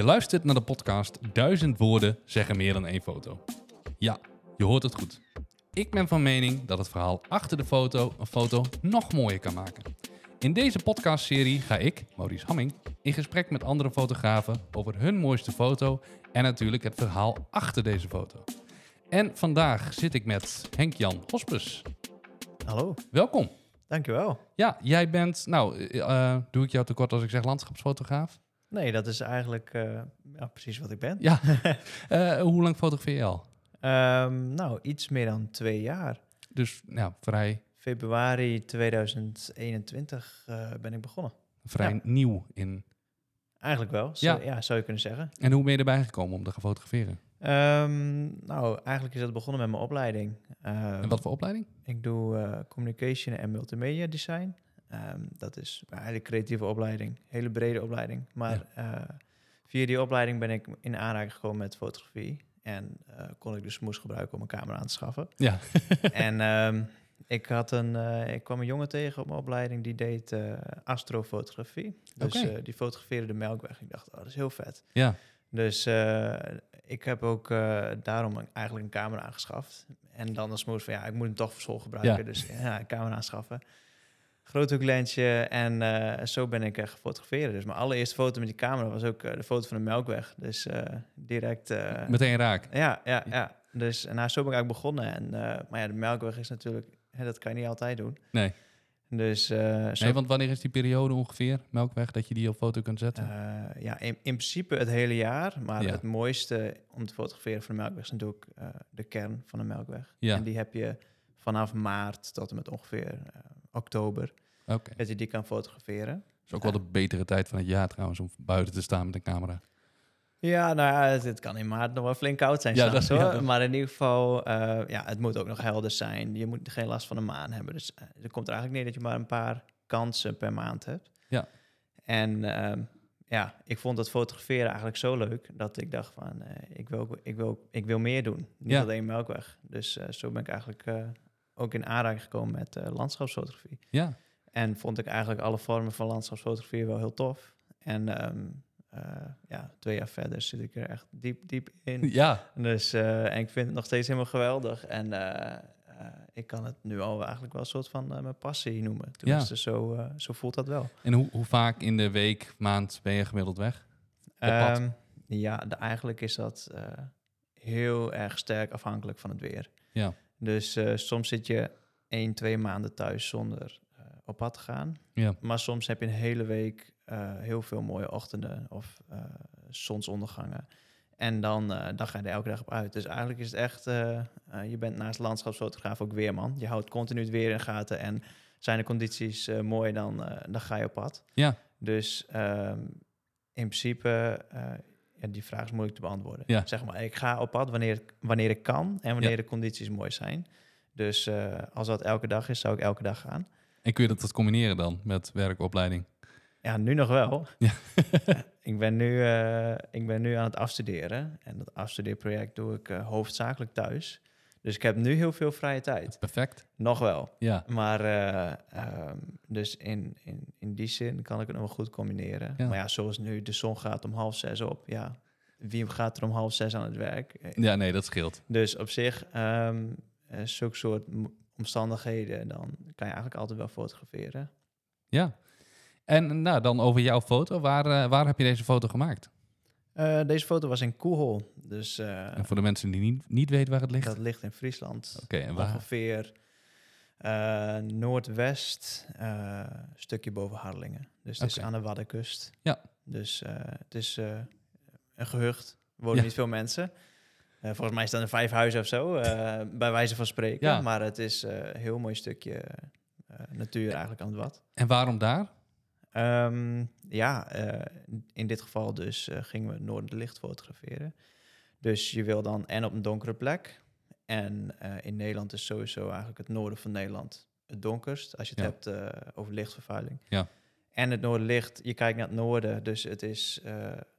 Je luistert naar de podcast Duizend woorden zeggen meer dan één foto. Ja, je hoort het goed. Ik ben van mening dat het verhaal achter de foto een foto nog mooier kan maken. In deze podcastserie ga ik, Maurice Hamming, in gesprek met andere fotografen over hun mooiste foto en natuurlijk het verhaal achter deze foto. En vandaag zit ik met Henk-Jan Hospes. Hallo, Welkom. dankjewel. Ja, jij bent, nou, eh, eh, doe ik jou tekort als ik zeg landschapsfotograaf? Nee, dat is eigenlijk eh, ja, precies wat ik ben. Ja. Eh, hoe lang fotografeer je al? Ehm, nou, iets meer dan twee jaar. Dus vrij, Februari 2021 eh, ben ik begonnen. vrij Ja. nieuw in. Eigenlijk wel, zo, Ja. ja. zou je kunnen zeggen. En hoe ben je erbij gekomen om te gaan fotograferen? Ehm, nou, eigenlijk is dat begonnen met mijn opleiding. En wat voor opleiding? Ik doe communication en multimedia design. Ehm, dat is eigenlijk creatieve opleiding, hele brede opleiding. Maar eh, via die opleiding ben ik in aanraking gekomen met fotografie. En eh, kon ik dus moes gebruiken om een camera aan te schaffen. Ja. en ehm, ik, had een, eh, ik kwam een jongen tegen op mijn opleiding die deed astrofotografie. Dus die fotografeerde de melkweg. Ik dacht, oh, dat is heel vet. Ja. Dus ik heb ook daarom een- eigenlijk een camera aangeschaft. En dan als moest van ja, ik moet hem toch voor school gebruiken. Ja. Dus ja, een camera aanschaffen. Groothoeklensje en eh, zo ben ik uh, gefotografeerd. Dus mijn allereerste foto met die camera was ook eh, de foto van de Melkweg. Dus direct... Meteen raak. ja, ja, ja. Dus nou, zo ben ik eigenlijk begonnen. En, maar ja, de Melkweg is natuurlijk... Hè, dat kan je niet altijd doen. Nee. Dus nee, want wanneer is die periode ongeveer, Melkweg, dat je die op foto kunt zetten? Ja, in, in principe het hele jaar. Maar Ja. het mooiste om te fotograferen van de Melkweg is natuurlijk de kern van de Melkweg. Ja. En die heb je vanaf maart tot en met ongeveer oktober. Dat je die kan fotograferen. Is ook wel de betere tijd van het jaar trouwens, om buiten te staan met een camera. Ja, nou ja, het, het kan in maart nog wel flink koud zijn. Ja, dat- ja, hoor. dat- Maar in ieder geval, eh, ja, het moet ook nog helder zijn. Je moet geen last van de maan hebben. Dus er komt er eigenlijk neer dat je maar een paar kansen per maand hebt. Ja. En ehm, ja, ik vond dat fotograferen eigenlijk zo leuk dat ik dacht van, eh, ik, wil, ik, wil, ik wil meer doen. Niet Ja. alleen Melkweg. Dus zo ben ik eigenlijk ook in aanraking gekomen met eh, landschapsfotografie. Ja. En vond ik eigenlijk alle vormen van landschapsfotografie wel heel tof. En ehm, eh, ja, twee jaar verder zit ik er echt diep, diep in. Ja. Dus, eh, en ik vind het nog steeds helemaal geweldig. En ik kan het nu al eigenlijk wel een soort van mijn passie noemen. Tenminste, zo, eh, zo voelt dat wel. En hoe, hoe vaak in de week, maand ben je gemiddeld weg? Ehm, ja, de- eigenlijk is dat heel erg sterk afhankelijk van het weer. Ja. Dus eh, soms zit je één, twee maanden thuis zonder eh, op pad te gaan. Ja. Maar soms heb je een hele week eh, heel veel mooie ochtenden of zonsondergangen. En dan, dan ga je er elke dag op uit. Dus eigenlijk is het echt, je bent naast landschapsfotograaf ook weerman. Je houdt continu het weer in gaten en zijn de condities mooi, dan, dan ga je op pad. Ja. Dus ehm, in principe, ja, die vraag is moeilijk te beantwoorden. Ja. Zeg maar, ik ga op pad wanneer, wanneer ik kan en wanneer Ja. de condities mooi zijn. Dus eh, als dat elke dag is, zou ik elke dag gaan. En kun je dat combineren dan met werkopleiding? Ja, nu nog wel. Ja. ik, ben nu, eh, ik ben nu aan het afstuderen. En dat afstudeerproject doe ik eh, hoofdzakelijk thuis. Dus ik heb nu heel veel vrije tijd. Perfect. Nog wel. Ja. Maar eh, ehm, dus in, in, in die zin kan ik het nog wel goed combineren. Ja. Maar ja, zoals nu, de zon gaat om half zes op. Ja, wie gaat er om half zes aan het werk? Eh, Ja, nee, dat scheelt. Dus op zich, eh, zulke soort omstandigheden, dan kan je eigenlijk altijd wel fotograferen. Ja. En nou, dan over jouw foto. Waar, waar heb je deze foto gemaakt? Eh, deze foto was in Koehol. Dus eh, En voor de mensen die niet, niet weten waar het ligt. dat ligt in Friesland. Oké, en waar? Ongeveer eh, noordwest, eh, stukje boven Harlingen. Dus het is aan de Waddenkust. Ja. Dus het is een gehucht. Er wonen Ja. niet veel mensen. Volgens mij staan er vijf huizen of zo, bij wijze van spreken. Ja. Maar het is een heel mooi stukje natuur eigenlijk aan het Wad. En waarom daar? Ehm, ja, eh, in dit geval dus eh, gingen we Noorderlicht fotograferen. Dus je wil dan en op een donkere plek. En eh, in Nederland is sowieso eigenlijk het noorden van Nederland het donkerst. Als je het Ja. hebt over lichtvervuiling. Ja. En het noorderlicht, je kijkt naar het noorden. Dus het is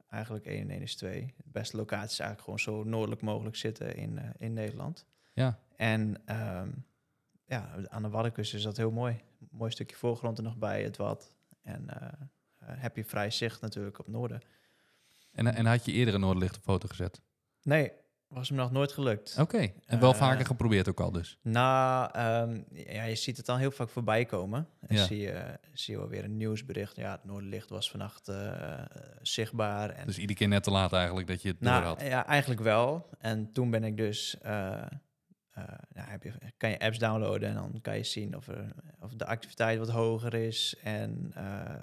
eigenlijk 1 en 1 is 2. De beste locatie is eigenlijk gewoon zo noordelijk mogelijk zitten in, in Nederland. Ja. En ehm, ja, aan de Waddenkust is dat heel mooi. Mooi stukje voorgrond er nog bij, het Wad. En eh, eh, heb je vrij zicht natuurlijk op noorden. En, en had je eerder een noorderlicht op foto gezet? Nee, was hem nog nooit gelukt. Oké, en wel Eh, vaker geprobeerd ook al dus. Nou, ehm, ja, je ziet het dan heel vaak voorbij komen. En Ja. zie, je, zie je wel weer een nieuwsbericht. Ja, het Noorderlicht was vannacht zichtbaar. En, Dus iedere keer net te laat eigenlijk dat je het door nou, had. ja, eigenlijk wel. En toen ben ik dus... eh, nou, heb je, kan je apps downloaden en dan kan je zien of, er, of de activiteit wat hoger is en eh,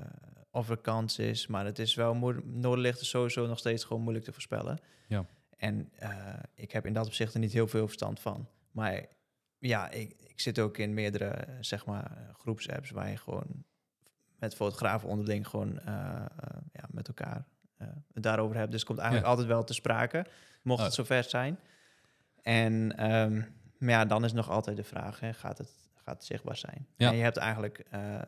of er kans is. Maar het is wel Noorderlicht is sowieso nog steeds gewoon moeilijk te voorspellen. Ja. En eh, ik heb in dat opzicht er niet heel veel verstand van. Maar ja, ik, ik zit ook in meerdere, zeg maar, groepsapps waar je gewoon met fotografen onderling gewoon ja, met elkaar het daarover hebt. Dus het komt eigenlijk Ja. altijd wel te sprake, mocht Oh. het zover zijn. En ehm, maar ja, dan is nog altijd de vraag, hè, gaat, het, gaat het zichtbaar zijn? Ja. En je hebt eigenlijk eh,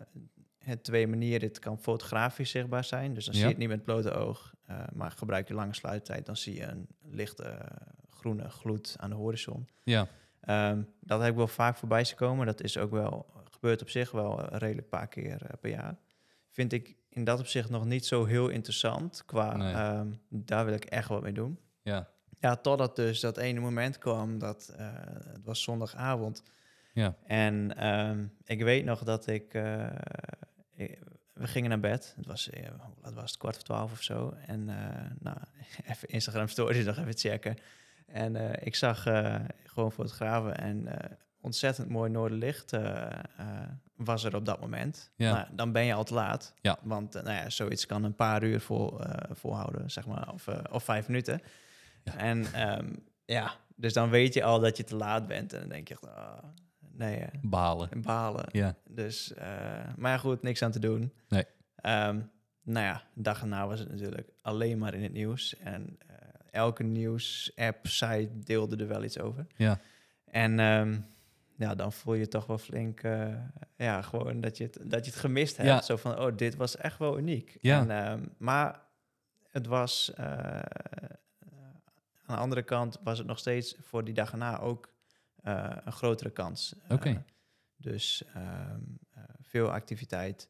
het twee manieren. Het kan fotografisch zichtbaar zijn, dus dan zie je het niet met het blote oog. eh, maar gebruik je lange sluittijd, dan zie je een lichte eh, groene gloed aan de horizon. Ja, Ehm, dat heb ik wel vaak voorbij zien komen. Dat is ook wel, gebeurt op zich wel een redelijk paar keer per jaar. Vind ik in dat opzicht nog niet zo heel interessant. Qua, Nee. ehm, daar wil ik echt wat mee doen. ja, Ja, totdat dus dat ene moment kwam, dat eh, het was zondagavond. ja. En ehm, ik weet nog dat ik, eh, ik- we gingen naar bed. Het was, eh, was het, kwart voor twaalf of zo. En nou, even Instagram stories nog even checken. En ik zag gewoon fotografen en ontzettend mooi noorderlicht was er op dat moment. Ja. Nou, dan ben je al te laat. Ja. Want nou ja, zoiets kan een paar uur vol, volhouden, zeg maar, of, of vijf minuten. Ja. En ehm, ja, dus dan weet je al dat je te laat bent. En dan denk je ah, nee, eh, Balen. balen. Ja, Dus, eh, maar goed, niks aan te doen. Nee. Ehm, nou ja, dag erna was het natuurlijk alleen maar in het nieuws. En eh, elke nieuws-app, site deelde er wel iets over. ja, En ehm, ja, dan voel je toch wel flink, eh, ja, gewoon dat je het, dat je het gemist hebt. Ja. Zo van, oh, dit was echt wel uniek. Ja. En, maar het was, aan de andere kant was het nog steeds voor die dag erna ook eh, een grotere kans. Eh, Oké. dus ehm, eh, veel activiteit.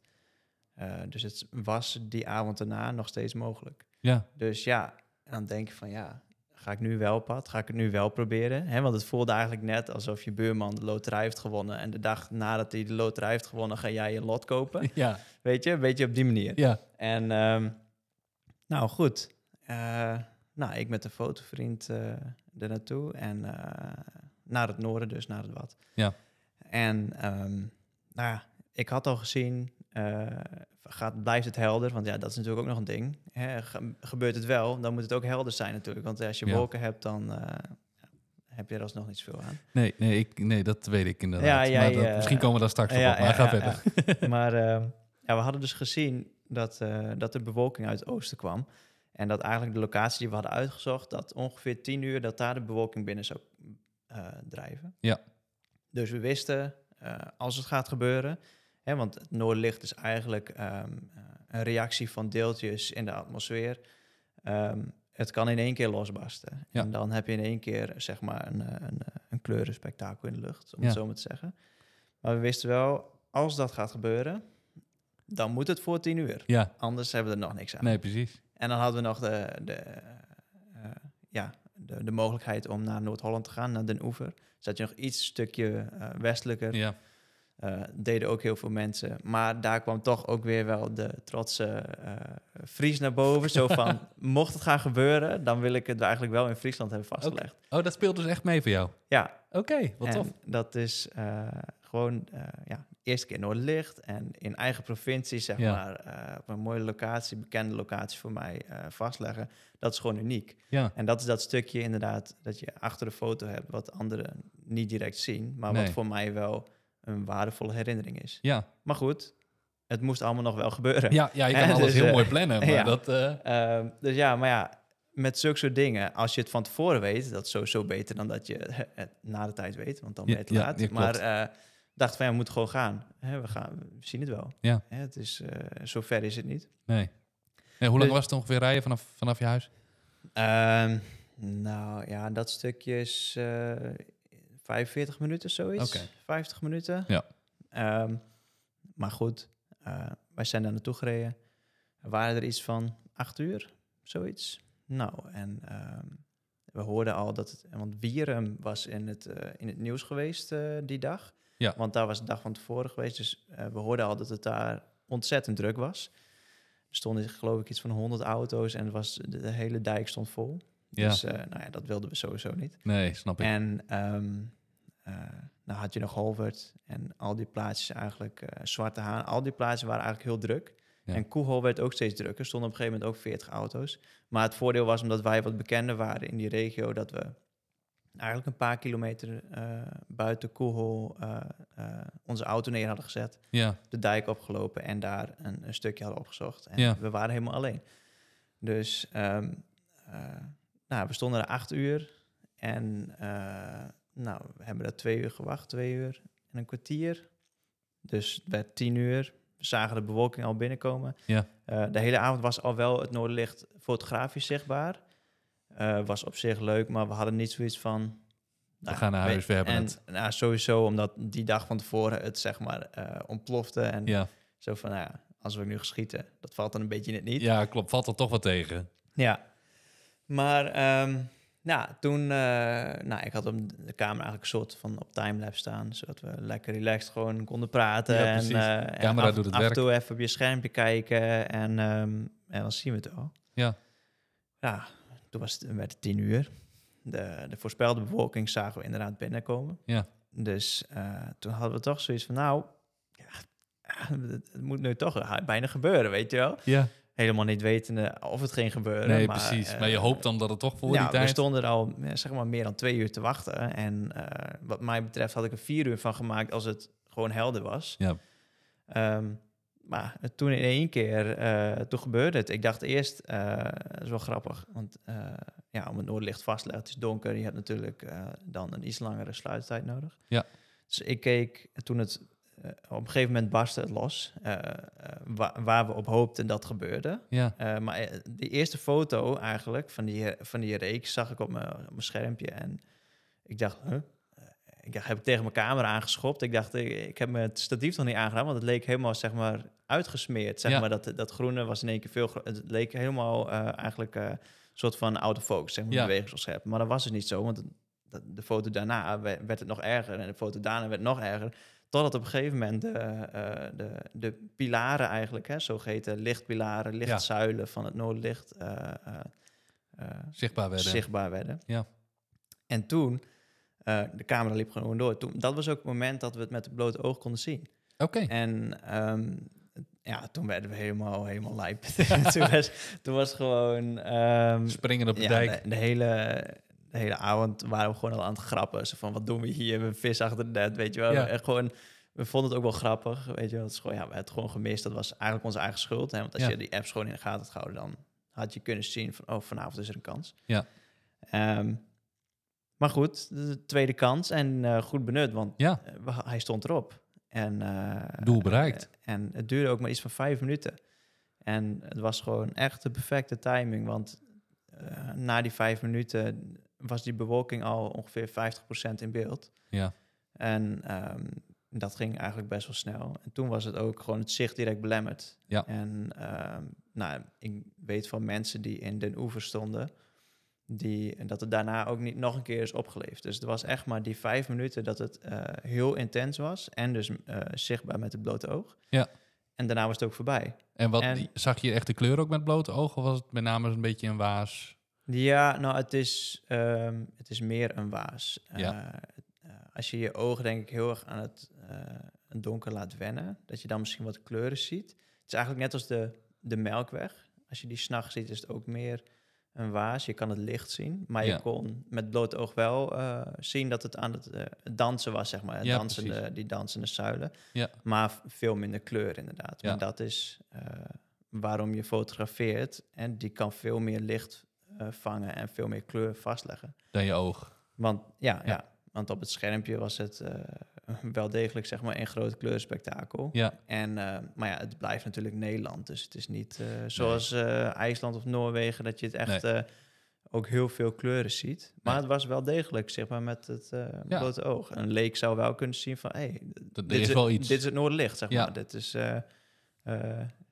Dus het was die avond erna nog steeds mogelijk. ja, Dus ja, en dan denk je van ja, ga ik nu wel op pad? Ga ik het nu wel proberen? Hè, want het voelde eigenlijk net alsof je buurman de loterij heeft gewonnen. En de dag nadat hij de loterij heeft gewonnen, ga jij je lot kopen. ja, Weet je, een beetje op die manier. ja. En ehm, nou goed, nou ik met een fotovriend eh er naartoe en eh, naar het noorden, dus naar het wat. Ja. En ehm, nou ja, ik had al gezien, eh, gaat, blijft het helder? Want ja, dat is natuurlijk ook nog een ding. Hè, ge- gebeurt het wel, dan moet het ook helder zijn natuurlijk. Want als je Ja. wolken hebt, dan heb je er alsnog niet zoveel aan. Nee, nee, ik, nee, dat weet ik inderdaad. Ja, maar dat- misschien komen we daar straks op, maar ga verder. maar ehm, ja, we hadden dus gezien dat, dat er bewolking uit het oosten kwam. En dat eigenlijk de locatie die we hadden uitgezocht, dat ongeveer 10 uur dat daar de bewolking binnen zou eh, drijven. Ja. Dus we wisten, eh, als het gaat gebeuren, hè, want het noordlicht is eigenlijk ehm, eh, een reactie van deeltjes in de atmosfeer. Ehm, het kan in één keer losbarsten. Ja. En dan heb je in één keer zeg maar een, een, een kleurenspektakel in de lucht, om Ja. het zo maar te zeggen. Maar we wisten wel, als dat gaat gebeuren, dan moet het voor tien uur. Ja, Anders hebben we er nog niks aan. nee, precies. En dan hadden we nog de, de, eh, ja, de, de mogelijkheid om naar Noord-Holland te gaan, naar Den Oever. Zat je nog iets stukje eh, westelijker. Ja, Eh, deden ook heel veel mensen. Maar daar kwam toch ook weer wel de trotse Fries naar boven. Zo van, mocht het gaan gebeuren, dan wil ik het eigenlijk wel in Friesland hebben vastgelegd. Oh, dat speelt dus echt mee voor jou? Ja, Oké, wat en tof. dat is gewoon ja, eerste keer Noordlicht en in eigen provincie, zeg Ja. maar, eh, op een mooie locatie, bekende locatie voor mij eh, vastleggen. Dat is gewoon uniek. Ja, En dat is dat stukje inderdaad dat je achter de foto hebt, wat anderen niet direct zien, maar Nee. wat voor mij wel een waardevolle herinnering is. ja. Maar goed, het moest allemaal nog wel gebeuren. Ja, ja je kan alles dus, heel eh, mooi plannen, maar ja. dat... eh, Ehm, dus ja, maar ja, met zulke soort dingen, als je het van tevoren weet, dat is sowieso beter dan dat je het na de tijd weet, want dan ben je te ja, laat. ja, maar dacht van ja, we moeten gewoon gaan. Hè, we gaan. We zien het wel. Ja. Het is, eh zover is het niet. nee. nee. Hoe lang Dus- was het ongeveer rijden vanaf, vanaf je huis? Ehm, nou ja, dat stukje is eh 45 minuten zoiets. Oké. 50 minuten. Ja. Ehm, maar goed, eh, wij zijn daar naartoe gereden. Er waren er iets van acht uur, zoiets. nou, en ehm, we hoorden al dat het... Want Wierum was in het, in het nieuws geweest die dag. Ja. Want daar was de dag van tevoren geweest. Dus eh, we hoorden al dat het daar ontzettend druk was. Er stonden geloof ik iets van 100 auto's en was, de, de hele dijk stond vol. Ja. Dus eh, nou ja, dat wilden we sowieso niet. Nee, snap ik. En eh, nou had je nog Holwert en al die plaatsjes eigenlijk, Zwarte Haan, al die plaatsen waren eigenlijk heel druk. Ja. En Koehol werd ook steeds drukker, stonden op een gegeven moment ook 40 auto's. Maar het voordeel was omdat wij wat bekender waren in die regio, dat we eigenlijk een paar kilometer eh, buiten Koehol eh, eh, onze auto neer hadden gezet, Ja, de dijk opgelopen en daar een, een stukje hadden opgezocht. En Ja. we waren helemaal alleen. Dus ehm, eh, nou, we stonden er acht uur en nou, we hebben daar twee uur gewacht, twee uur en een kwartier. Dus het werd tien uur. We zagen de bewolking al binnenkomen. Ja. De hele avond was al wel het noorderlicht fotografisch zichtbaar. Eh, was op zich leuk, maar we hadden niet zoiets van... nou, gaan naar huis, we hebben en, het. Nou, sowieso omdat die dag van tevoren het zeg maar eh, ontplofte. En ja. zo van, nou ja, als we nu geschieten, dat valt dan een beetje in het niet. ja, klopt. Valt er toch wat tegen. Ja. Maar ehm, nou, toen, eh, nou, ik had de camera eigenlijk een soort van op timelapse staan, zodat we lekker relaxed gewoon konden praten. Ja, en, Camera af, doet het af werk. en toe even op je schermpje kijken en, ehm, en dan zien we het al. Ja. Ja, toen was het, werd het tien uur. De, de voorspelde bewolking zagen we inderdaad binnenkomen. Ja. Dus eh, toen hadden we toch zoiets van, nou, ja, het, moet nu toch bijna gebeuren, weet je wel Ja. helemaal niet wetende of het ging gebeuren. Nee, maar, precies. eh, maar je hoopt dan dat het toch voor ja, die tijd... we stonden er al eh, zeg maar meer dan twee uur te wachten. En eh, wat mij betreft had ik er vier uur van gemaakt als het gewoon helder was. Ja. Ehm, maar toen in één keer, eh, toen gebeurde het. Ik dacht eerst, dat is wel grappig, want eh, ja, om het noordlicht vast te leggen, het is donker. Je hebt natuurlijk dan een iets langere sluittijd nodig. Ja. Dus ik keek toen het op een gegeven moment barstte het los, wa- waar we op hoopten dat gebeurde. Ja. Maar die eerste foto eigenlijk van die, van die reeks zag ik op mijn, op mijn schermpje. En ik dacht, huh? Ik dacht, heb ik tegen mijn camera aangeschopt. Ik dacht, ik, ik heb me het statief nog niet aangedaan, want het leek helemaal zeg maar uitgesmeerd. Zeg Ja. maar dat, dat groene was in één keer veel Het leek helemaal eh, eigenlijk eh, een soort van autofocus, zeg maar, Ja. bewegingsopscherp. Maar dat was dus niet zo, want dat- de foto daarna we- werd het nog erger en de foto daarna werd nog erger. Totdat op een gegeven moment de, eh, de, de pilaren eigenlijk, hè, zogeheten lichtpilaren, lichtzuilen van het noordlicht Zichtbaar werden. zichtbaar werden. Ja. En toen, eh, de camera liep gewoon door. Toen, dat was ook het moment dat we het met het blote oog konden zien. Oké. En ehm, ja, toen werden we helemaal, helemaal lijp. toen, was, toen was gewoon... ehm, Springen op de ja, dijk. De, de hele, de hele avond waren we gewoon al aan het grappen. Zo van, wat doen we hier? We vis achter de net, weet je wel. Ja. En gewoon, we vonden het ook wel grappig, weet je wel. Is gewoon, ja, we hebben het gewoon gemist. Dat was eigenlijk onze eigen schuld. Hè? Want als Ja. je die apps gewoon in de gaten had gehouden... dan had je kunnen zien van, oh, vanavond is er een kans. Ja. Ehm, maar goed, de tweede kans en eh, goed benut, want Ja. eh, hij stond erop. En, eh, Doel bereikt. en het duurde ook maar iets van vijf minuten. En het was gewoon echt de perfecte timing, want na die vijf minuten was die bewolking al ongeveer 50% in beeld. Ja. En ehm, dat ging eigenlijk best wel snel. En toen was het ook gewoon het zicht direct belemmerd. Ja. En ehm, nou, ik weet van mensen die in Den Oever stonden, die, en dat het daarna ook niet nog een keer is opgeleefd. Dus het was echt maar die vijf minuten dat het eh, heel intens was en dus eh, zichtbaar met het blote oog. Ja. En daarna was het ook voorbij. En, wat, En- zag je echt de kleur ook met blote ogen? Of was het met name een beetje een waas? Ja, nou, het is, ehm, het is meer een waas. Ja. Eh, eh, als je je ogen, denk ik, heel erg aan het donker laat wennen, dat je dan misschien wat kleuren ziet. Het is eigenlijk net als de, de melkweg. Als je die s'nachts ziet, is het ook meer een waas. Je kan het licht zien, maar Ja. je kon met bloot oog wel eh, zien dat het aan het eh, dansen was, zeg maar. Het Ja, dansende, precies. die dansende zuilen. Ja. Maar veel minder kleur, inderdaad. Maar dat is eh, waarom je fotografeert. En die kan veel meer licht vangen en veel meer kleur vastleggen. Dan je oog. Want ja, ja. Ja. want op het schermpje was het wel degelijk zeg maar een groot kleurspektakel. Ja. En, eh, maar ja, het blijft natuurlijk Nederland. Dus het is niet eh, zoals eh, IJsland of Noorwegen dat je het echt Nee. ook heel veel kleuren ziet. Maar Nee. het was wel degelijk zeg maar met het Ja. blote oog. Een leek zou wel kunnen zien van, hé, hey, dit, is wel iets. dit is het noorderlicht zeg Ja. maar. Dit is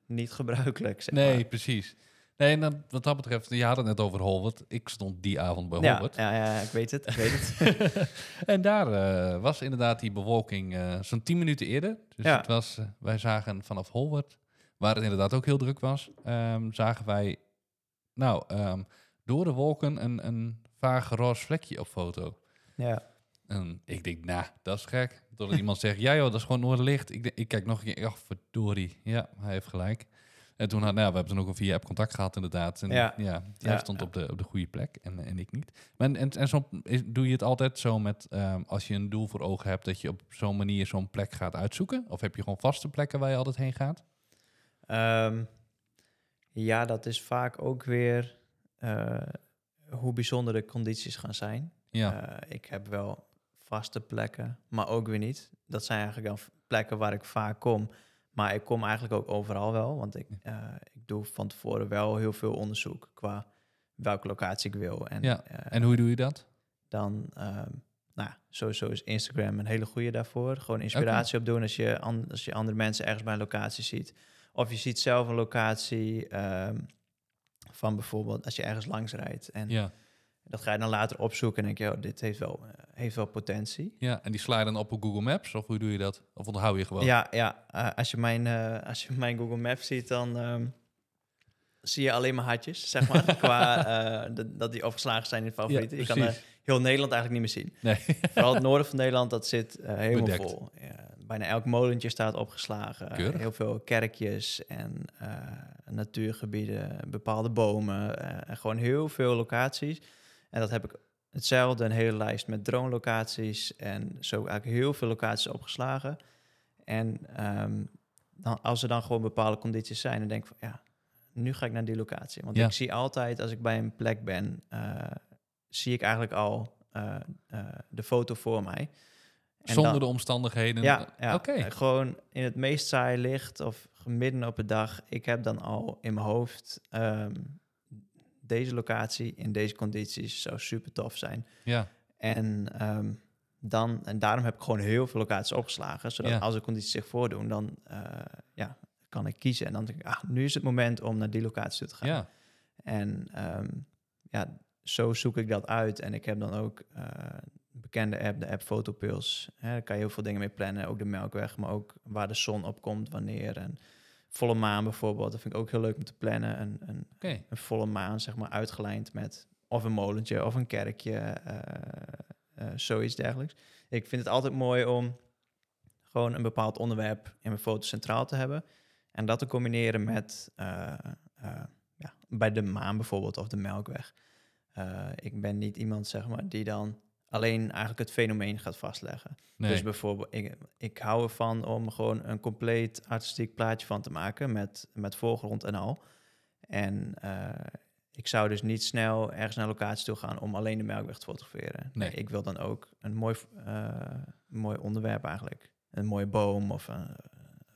niet gebruikelijk zeg Nee, maar. precies. Nee, dan, wat dat betreft, je had het net over Holwert. Ik stond die avond bij Ja, ja, ja, ik weet het. Ik weet het. en daar eh, was inderdaad die bewolking eh, zo'n 10 minuten eerder. Dus Ja. het was, eh, wij zagen vanaf Holwert, waar het inderdaad ook heel druk was, ehm, zagen wij, nou, ehm, door de wolken een, een vaag roze vlekje op foto. ja. En ik denk, nou, dat is gek. Totdat iemand zegt, ja joh, dat is gewoon noorderlicht. Ik, denk- ik kijk nog een keer, ach verdorie. Ja, hij heeft gelijk. En toen had, nou, we hebben toen ook een via app contact gehad inderdaad. En ja, Ja. hij stond. Op, de, op de goede plek en, en ik niet. Maar en, en, en zo, doe je het altijd zo met, ehm, als je een doel voor ogen hebt, dat je op zo'n manier zo'n plek gaat uitzoeken? Of heb je gewoon vaste plekken waar je altijd heen gaat? Ehm, ja, dat is vaak ook weer eh, hoe bijzonder de condities gaan zijn. Ja, Eh, ik heb wel vaste plekken, maar ook weer niet. Dat zijn eigenlijk dan plekken waar ik vaak kom. Maar ik kom eigenlijk ook overal wel, want ik, eh, ik doe van tevoren wel heel veel onderzoek qua welke locatie ik wil. En, Ja, eh, en hoe doe je dat? dan, ehm, nou, sowieso is Instagram een hele goede daarvoor. Gewoon inspiratie opdoen als je, als je andere mensen ergens bij een locatie ziet. Of je ziet zelf een locatie ehm, van bijvoorbeeld als je ergens langs rijdt. En Ja, dat ga je dan later opzoeken en denk je, oh, dit heeft wel, eh, heeft wel potentie. ja, en die sla je dan op op Google Maps? Of hoe doe je dat? Of onthoud je gewoon? Ja, ja eh, als, je mijn, eh, als je mijn Google Maps ziet, dan ehm, zie je alleen maar hartjes, zeg maar. qua dat- dat die opgeslagen zijn in favorieten. je kan heel Nederland eigenlijk niet meer zien. Nee. Vooral het noorden van Nederland, dat zit helemaal Bedekt. vol. Ja, bijna elk molentje staat opgeslagen. Keurig. Heel veel kerkjes en natuurgebieden, bepaalde bomen. en gewoon heel veel locaties. En dat heb ik hetzelfde, een hele lijst met drone-locaties. En zo eigenlijk heel veel locaties opgeslagen. En ehm, dan, als er dan gewoon bepaalde condities zijn, dan denk ik van ja, nu ga ik naar die locatie. Want Ja. ik zie altijd, als ik bij een plek ben, eh, zie ik eigenlijk al eh, eh, de foto voor mij. En Zonder dan- de omstandigheden? ja, ja Oké. gewoon in het meest saaie licht of midden op de dag. Ik heb dan al in mijn hoofd ehm, deze locatie in deze condities zou super tof zijn. Ja, En, ehm, dan, en daarom heb ik gewoon heel veel locaties opgeslagen. Zodat Ja. als er condities zich voordoen, dan eh, ja, kan ik kiezen. En dan denk ik, ah, nu is het moment om naar die locatie te gaan. ja. En ehm, ja, zo zoek ik dat uit. En ik heb dan ook eh, een bekende app, de app Photopills. Hè, daar kan je heel veel dingen mee plannen. Ook de melkweg, maar ook waar de zon op komt, wanneer. En volle maan bijvoorbeeld. Dat vind ik ook heel leuk om te plannen. Een, een, een volle maan, zeg maar, uitgelijnd met of een molentje of een kerkje. eh, eh, zoiets dergelijks. Ik vind het altijd mooi om gewoon een bepaald onderwerp in mijn foto centraal te hebben. En dat te combineren met eh, ja, bij de maan bijvoorbeeld of de melkweg. Ik ben niet iemand, zeg maar, die dan alleen eigenlijk het fenomeen gaat vastleggen. Nee. Dus bijvoorbeeld, ik, ik hou ervan om gewoon een compleet artistiek plaatje van te maken met, met voorgrond en al. En eh, ik zou dus niet snel ergens naar locatie toe gaan om alleen de melkweg te fotograferen. Nee. ik wil dan ook een mooi, eh, mooi onderwerp eigenlijk. Een mooie boom of een,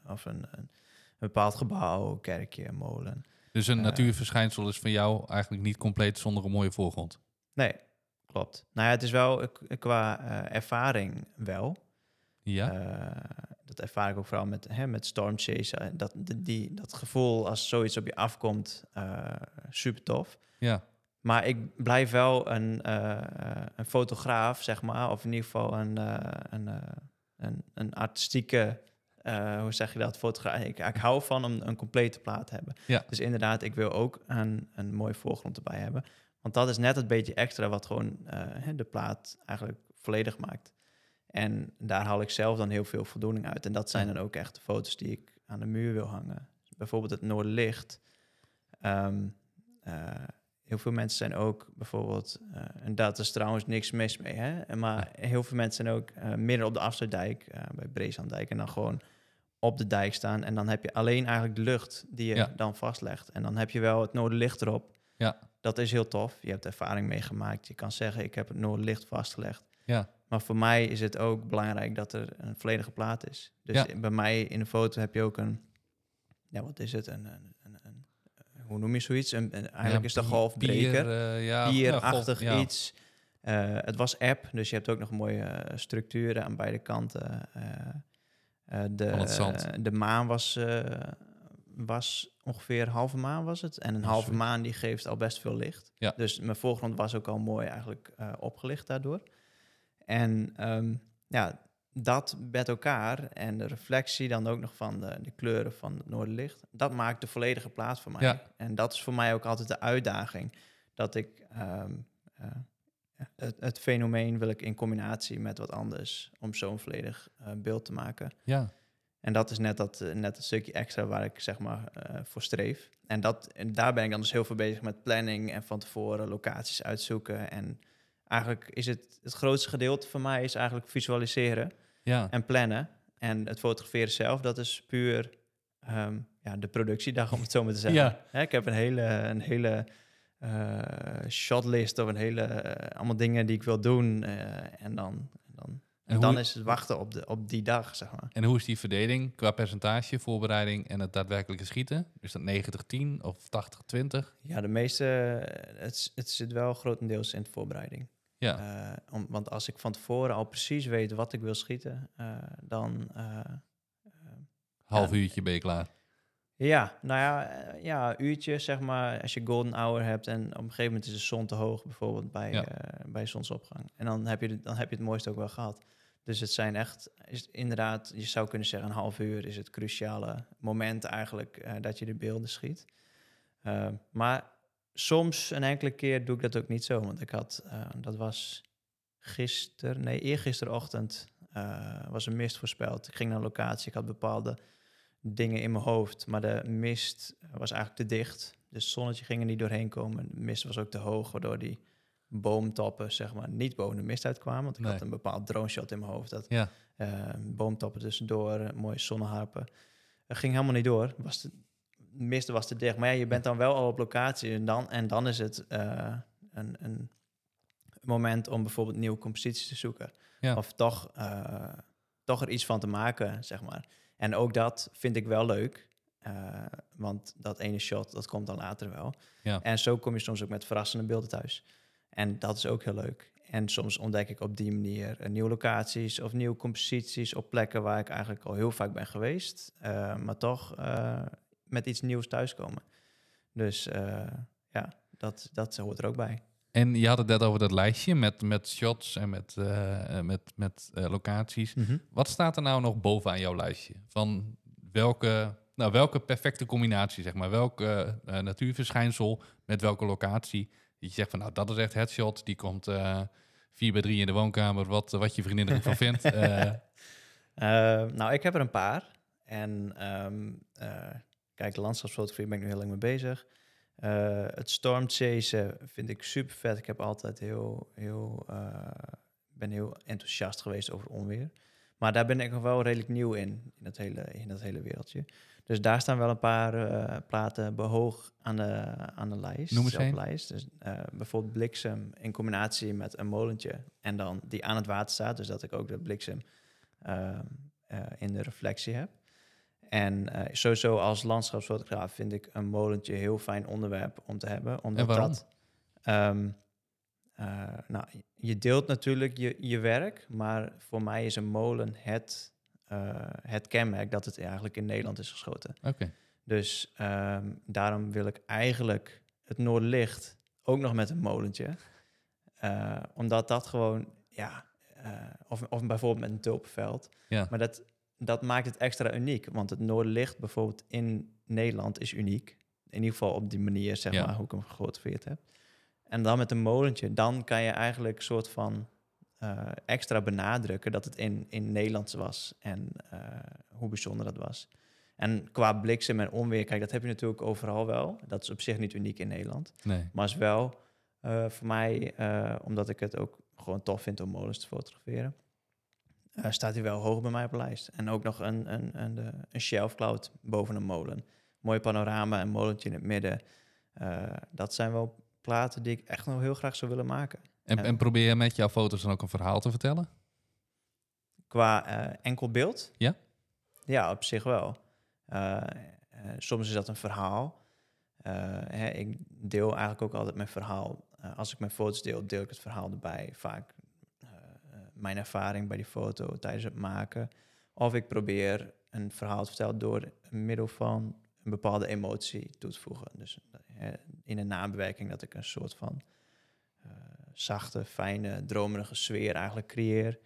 of een, een, bepaald gebouw, kerkje, molen. Dus een Eh. natuurverschijnsel is van jou eigenlijk niet compleet zonder een mooie voorgrond. Nee, klopt. Nou ja, het is wel qua eh, ervaring wel. Ja, Eh, dat ervaar ik ook vooral met, hè, met Storm Chase. Eh, Dat, die- dat gevoel als zoiets op je afkomt, super tof. ja, Maar ik blijf wel een, een fotograaf, zeg maar. Of in ieder geval een, een, een, een artistieke, hoe zeg je dat, fotograaf. Ik, ik hou van om een complete plaat te hebben. Ja. Dus inderdaad, ik wil ook een, een mooie voorgrond erbij hebben. Want dat is net het beetje extra wat gewoon eh, de plaat eigenlijk volledig maakt. En daar haal ik zelf dan heel veel voldoening uit. En dat zijn dan ook echt de foto's die ik aan de muur wil hangen. Bijvoorbeeld het Noorderlicht. Ehm, eh, heel veel mensen zijn ook bijvoorbeeld, eh, en dat is trouwens niks mis mee, hè? maar heel veel mensen zijn ook midden op de Afsluitdijk, eh bij Breeslanddijk, en dan gewoon op de dijk staan. En dan heb je alleen eigenlijk de lucht die je Ja. dan vastlegt. En dan heb je wel het Noorderlicht erop. Ja. Dat is heel tof. Je hebt ervaring meegemaakt. Je kan zeggen, ik heb het Noorderlicht vastgelegd. ja, Maar voor mij is het ook belangrijk dat er een volledige plaat is. Dus Ja. bij mij in de foto heb je ook een, ja, wat is het? Een, een, een, een- hoe noem je zoiets? Een, een- eigenlijk Ja, is de bier- golfbreker. eh, ja, Bierachtig ja, golf- iets. Eh, het was app, dus je hebt ook nog mooie eh, structuren aan beide kanten. Eh, de, de maan was, was ongeveer halve maan was het. En een Ja, halve maan die geeft al best veel licht. Ja. Dus mijn voorgrond was ook al mooi eigenlijk eh, opgelicht daardoor. En ehm, ja, dat met elkaar en de reflectie dan ook nog van de, de kleuren van het noorderlicht, dat maakt de volledige plaat voor mij. Ja. En dat is voor mij ook altijd de uitdaging. Dat ik ehm, eh, het, het fenomeen wil ik in combinatie met wat anders om zo'n volledig eh, beeld te maken. Ja, dat is net dat, eh, net dat stukje extra waar ik zeg maar eh, voor streef. En, dat, en daar ben ik dan dus heel veel bezig met planning en van tevoren locaties uitzoeken. En eigenlijk is het, het grootste gedeelte van mij is eigenlijk visualiseren ja. en plannen. En het fotograferen zelf, dat is puur ehm, ja, de productiedag, om het zo maar te zeggen. Ja. Hè, ik heb een hele, een hele eh, shotlist of een hele, allemaal dingen die ik wil doen. en dan, En, dan hoe, is het wachten op, de, op die dag, zeg maar. en hoe is die verdeling qua percentage, voorbereiding en het daadwerkelijke schieten? Is dat 90-10 of 80-20? Ja, de meeste, het, het zit wel grotendeels in de voorbereiding. Ja, Eh, om, want als ik van tevoren al precies weet wat ik wil schieten, eh, dan... eh, half ja. uurtje ben je klaar. Ja, nou ja, eh, ja, een uurtje zeg maar, als je golden hour hebt en op een gegeven moment is de zon te hoog, bijvoorbeeld bij, Ja. eh, bij zonsopgang. En dan heb, je, dan heb je het mooiste ook wel gehad. Dus het zijn echt, is inderdaad, je zou kunnen zeggen een half uur is het cruciale moment eigenlijk eh, dat je de beelden schiet. Maar soms, een enkele keer, doe ik dat ook niet zo. Want ik had, dat was gisteren, nee, eergisterochtend was een mist voorspeld. Ik ging naar een locatie, ik had bepaalde dingen in mijn hoofd, maar de mist was eigenlijk te dicht. Dus zonnetje ging er niet doorheen komen. De mist was ook te hoog, waardoor die boomtoppen zeg maar niet boven de mist uitkwamen. Want ik Nee. had een bepaald drone shot in mijn hoofd. Dat Ja, eh, boomtoppen tussendoor, eh, mooie zonneharpen. Het ging helemaal niet door. Was de de mist was te dicht. Maar ja, je bent dan wel al op locatie. En dan, en dan is het eh, een, een moment om bijvoorbeeld nieuwe composities te zoeken. Ja. Of toch, toch er iets van te maken, zeg maar. En ook dat vind ik wel leuk. eh, want dat ene shot, dat komt dan later wel. Ja. En zo kom je soms ook met verrassende beelden thuis. En dat is ook heel leuk. En soms ontdek ik op die manier eh, nieuwe locaties of nieuwe composities op plekken waar ik eigenlijk al heel vaak ben geweest, eh, maar toch met iets nieuws thuiskomen. Dus ja, dat, dat hoort er ook bij. En je had het net over dat lijstje met, met shots en met, eh, eh, met, met eh, locaties. Wat staat er nou nog bovenaan jouw lijstje? Van welke, nou, welke perfecte combinatie, zeg maar? Welk natuurverschijnsel met welke locatie? Dat je zegt van, nou, dat is echt het shot. Die komt eh 4 bij 3 in de woonkamer, wat, wat je vriendin ervan vindt. Nou, ik heb er een paar. En eh, kijk, landschapsfotografie ben ik nu heel lang mee bezig. Eh, het stormchasen vind ik super vet. Ik heb altijd heel, heel, eh, ben heel enthousiast geweest over onweer. Maar daar ben ik nog wel redelijk nieuw in, in dat hele, in dat hele wereldje. Dus daar staan wel een paar eh, platen behoog aan de, aan de lijst. Noem eens één. lijst. Dus, bijvoorbeeld bliksem in combinatie met een molentje. En dan die aan het water staat. Dus dat ik ook de bliksem ehm, eh, in de reflectie heb. En eh, sowieso als landschapsfotograaf vind ik een molentje een heel fijn onderwerp om te hebben. Omdat dat... ehm, eh, nou, je deelt natuurlijk je, je werk, maar voor mij is een molen het, eh, het kenmerk dat het eigenlijk in Nederland is geschoten. Oké, Dus ehm, daarom wil ik eigenlijk het Noordlicht ook nog met een molentje. Omdat dat gewoon, ja, of, of bijvoorbeeld met een tulpenveld. ja. Maar dat, dat maakt het extra uniek. Want het Noorderlicht bijvoorbeeld in Nederland is uniek. In ieder geval op die manier, zeg Ja. maar, hoe ik hem gefotografeerd heb. En dan met een molentje, dan kan je eigenlijk soort van eh, extra benadrukken dat het in, in Nederlands was en eh, hoe bijzonder dat was. En qua bliksem en onweer, kijk, dat heb je natuurlijk overal wel. Dat is op zich niet uniek in Nederland. Nee. Maar is wel eh, voor mij, omdat ik het ook gewoon tof vind om molens te fotograferen, eh, staat hij wel hoog bij mij op de lijst. En ook nog een, een, een, eh, een shelf cloud boven een molen. Mooi panorama, een molentje in het midden. Eh, dat zijn wel platen die ik echt nog heel graag zou willen maken. En, en probeer je met jouw foto's dan ook een verhaal te vertellen? Qua enkel beeld? Ja? Ja, op zich wel. Soms is dat een verhaal. Hè, ik deel eigenlijk ook altijd mijn verhaal. Als ik mijn foto's deel, deel ik het verhaal erbij. Vaak mijn ervaring bij die foto tijdens het maken. Of ik probeer een verhaal te vertellen door middel van een bepaalde emotie toe te voegen. Dus eh, in een nabewerking dat ik een soort van eh, zachte, fijne, dromerige sfeer eigenlijk creëer.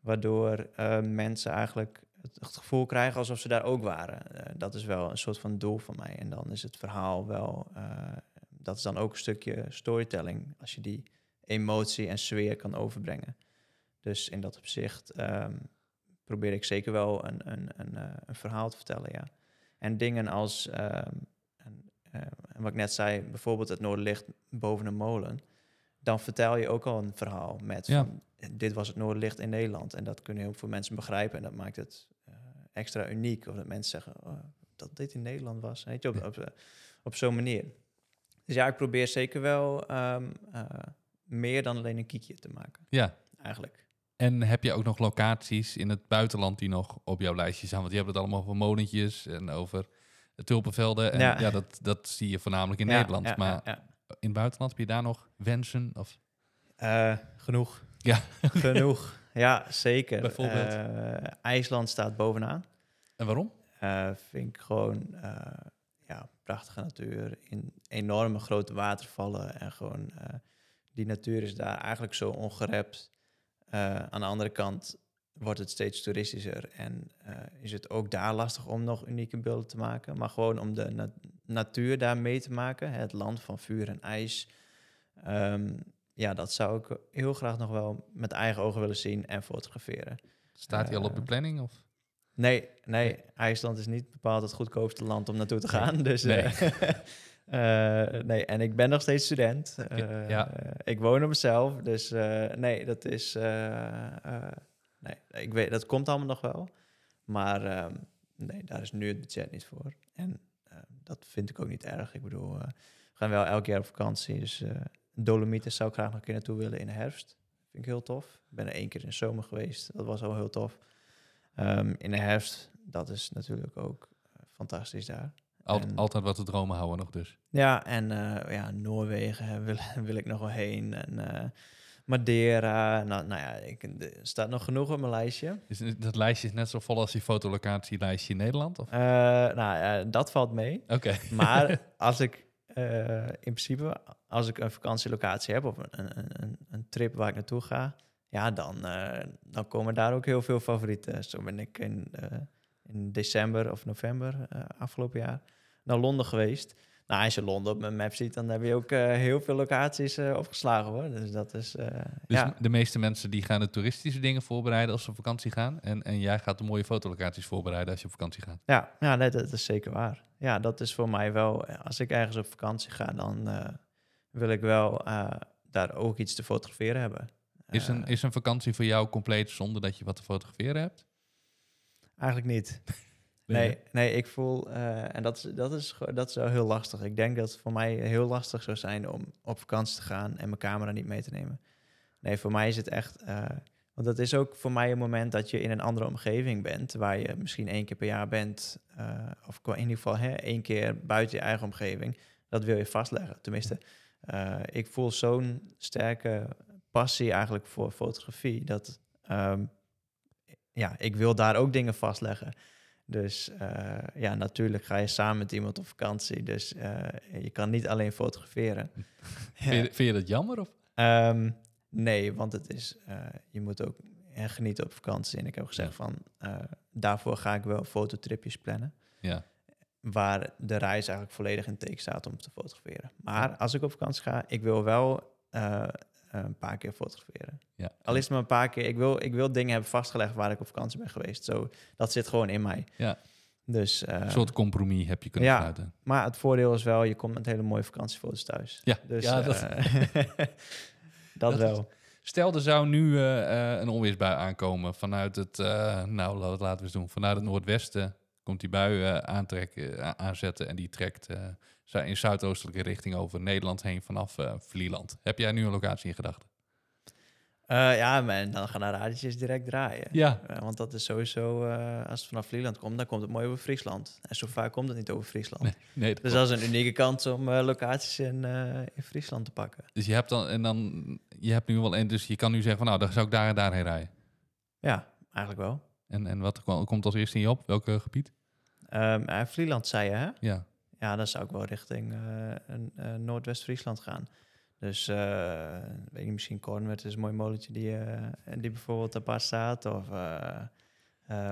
Waardoor eh, mensen eigenlijk het, gevoel krijgen alsof ze daar ook waren. Dat is wel een soort van doel van mij. En dan is het verhaal wel, dat is dan ook een stukje storytelling. Als je die emotie en sfeer kan overbrengen. Dus in dat opzicht ehm, probeer ik zeker wel een, een, een, eh, een verhaal te vertellen, ja. En dingen als, ehm, en, eh, en wat ik net zei, bijvoorbeeld het Noorderlicht boven een molen. Dan vertel je ook al een verhaal met Ja. van, dit was het Noorderlicht in Nederland. En dat kunnen heel veel mensen begrijpen en dat maakt het eh, extra uniek. Of dat mensen zeggen oh, dat dit in Nederland was. Weet je, op, op, op zo'n manier. Dus ja, ik probeer zeker wel ehm, eh, meer dan alleen een kiekje te maken, Ja. eigenlijk. En heb je ook nog locaties in het buitenland die nog op jouw lijstje staan? Want je hebt het allemaal over molentjes en over tulpenvelden. En ja, Ja. dat, dat zie je voornamelijk in Ja, Nederland. ja, maar in het buitenland heb je daar nog wensen? Of... Eh, genoeg. Ja. genoeg. Ja, zeker. Bijvoorbeeld? Eh, IJsland staat bovenaan. En waarom? Eh, vind ik gewoon ja, prachtige natuur. In enorme grote watervallen. En gewoon die natuur is daar eigenlijk zo ongerept. Eh, aan de andere kant wordt het steeds toeristischer. En eh, is het ook daar lastig om nog unieke beelden te maken. Maar gewoon om de na- natuur daar mee te maken. Het land van vuur en ijs. Ehm, ja, dat zou ik heel graag nog wel met eigen ogen willen zien en fotograferen. Staat hij al op de Eh, planning? Of? Nee, nee, Nee. IJsland is niet bepaald het goedkoopste land om naartoe te gaan. Dus, Nee. eh, nee, en ik ben nog steeds student. Ja. eh, ik woon op mezelf, dus eh, nee, dat is... nee, ik weet, dat komt allemaal nog wel. Maar ehm, nee, daar is nu het budget niet voor. En eh, dat vind ik ook niet erg. Ik bedoel, we gaan wel elk jaar op vakantie. Dus Dolomieten zou ik graag nog een keer naartoe willen in de herfst. Vind ik heel tof. Ik ben er één keer in de zomer geweest. Dat was al heel tof. Ehm, in de herfst, dat is natuurlijk ook fantastisch daar. En- Altijd wat te dromen houden nog dus. Ja, en eh, ja, Noorwegen wil, wil ik nog wel heen. En eh, Madeira. Nou, nou ja, ik, er staat nog genoeg op mijn lijstje. Is dat lijstje is net zo vol als die fotolocatielijstje in Nederland? Of? Eh, nou ja, dat valt mee. Oké. Maar als ik in principe, als ik een vakantielocatie heb of een, een, een, een trip waar ik naartoe ga, ja, dan, dan komen daar ook heel veel favorieten. Zo ben ik in, in december of november eh, afgelopen jaar naar Londen geweest. Nou, als je Londen op mijn map ziet, dan heb je ook eh, heel veel locaties eh, opgeslagen hoor. Dus dat is, Dus ja. de meeste mensen die gaan de toeristische dingen voorbereiden als ze op vakantie gaan. En, en jij gaat de mooie fotolocaties voorbereiden als je op vakantie gaat. Ja, ja nee, dat is zeker waar. Ja, dat is voor mij wel, als ik ergens op vakantie ga, dan wil ik wel daar ook iets te fotograferen hebben. Is een, is een vakantie voor jou compleet zonder dat je wat te fotograferen hebt? Eigenlijk niet. Nee, nee ik voel, eh, en dat is, dat, is, dat is wel heel lastig. Ik denk dat het voor mij heel lastig zou zijn om op vakantie te gaan en mijn camera niet mee te nemen. Nee, voor mij is het echt, eh, want dat is ook voor mij een moment dat je in een andere omgeving bent, waar je misschien één keer per jaar bent, eh, of in ieder geval hè, één keer buiten je eigen omgeving. Dat wil je vastleggen. Tenminste, ik voel zo'n sterke passie eigenlijk voor fotografie, dat ehm, ja, ik wil daar ook dingen vastleggen. Dus eh, ja, natuurlijk ga je samen met iemand op vakantie. Dus eh, je kan niet alleen fotograferen. Vind, je, vind je dat jammer? Of? Ehm, nee, want het is, eh, je moet ook genieten op vakantie. En ik heb gezegd van, daarvoor ga ik wel fototripjes plannen. Ja. Waar de reis eigenlijk volledig in teken staat om te fotograferen. Maar als ik op vakantie ga, ik wil wel een paar keer fotograferen. ja. Al is het maar een paar keer. Ik wil, ik wil dingen hebben vastgelegd waar ik op vakantie ben geweest. Zo, dat zit gewoon in mij. Ja. Dus, eh, Een soort compromis heb je kunnen ja. sluiten. maar het voordeel is wel, je komt met hele mooie vakantiefoto's thuis. Ja, Dus ja, eh, dat- dat, is- wel. Stel, er zou nu eh, eh, een onweersbui aankomen vanuit het, eh, nou la- laten we eens doen, vanuit het noordwesten komt die bui eh, aantrekken, aanzetten en die trekt eh, in zuidoostelijke richting over Nederland heen vanaf eh Vlieland. Heb jij nu een locatie in gedachten? Eh, ja, maar dan gaan de radiootjes direct draaien. Ja. Eh, want dat is sowieso, als het vanaf Vlieland komt, dan komt het mooi over Friesland. En zo vaak komt het niet over Friesland. Nee, nee, dat Dus dat is een unieke kans om locaties in, in Friesland te pakken. dus je hebt dan en dan je hebt nu wel en dus je kan nu zeggen van nou dan zou ik daar en daarheen rijden. Ja, eigenlijk wel. En, en wat komt als eerste in je op? Welk gebied? En Vlieland zei je, hè? Ja. Ja, dan zou ik wel richting eh, een, eh, Noordwest-Friesland gaan. Dus, eh, weet je, misschien Cornwerd is een mooi molentje die, die bijvoorbeeld apart staat. Of,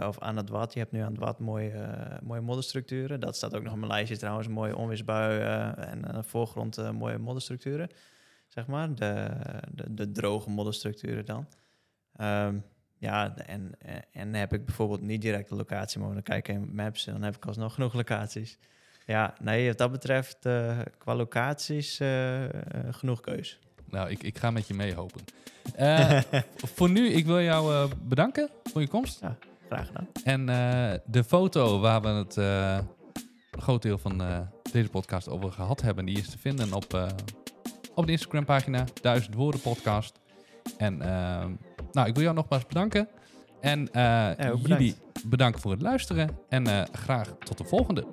of aan het Wat. Je hebt nu aan het Wat mooie, mooie modderstructuren. Dat staat ook nog op mijn lijstje trouwens. Een mooie onweersbui eh, en aan de voorgrond mooie modderstructuren. Zeg maar, de, de, de droge modderstructuren dan. Ehm, ja, en, en, heb ik bijvoorbeeld niet direct de locatie, maar dan kijk ik in maps en dan heb ik alsnog genoeg locaties. Ja, nee, wat dat betreft, eh, qua locaties, eh, eh, genoeg keus. Nou, ik, ik ga met je meehopen. Eh voor nu, ik wil jou bedanken voor je komst. Graag gedaan. En de foto waar we het een groot deel van deze podcast over gehad hebben, die is te vinden op, op de Instagram pagina, Duizend Woorden Podcast. En nou, ik wil jou nogmaals bedanken. En bedankt. jullie bedanken voor het luisteren. En graag tot de volgende.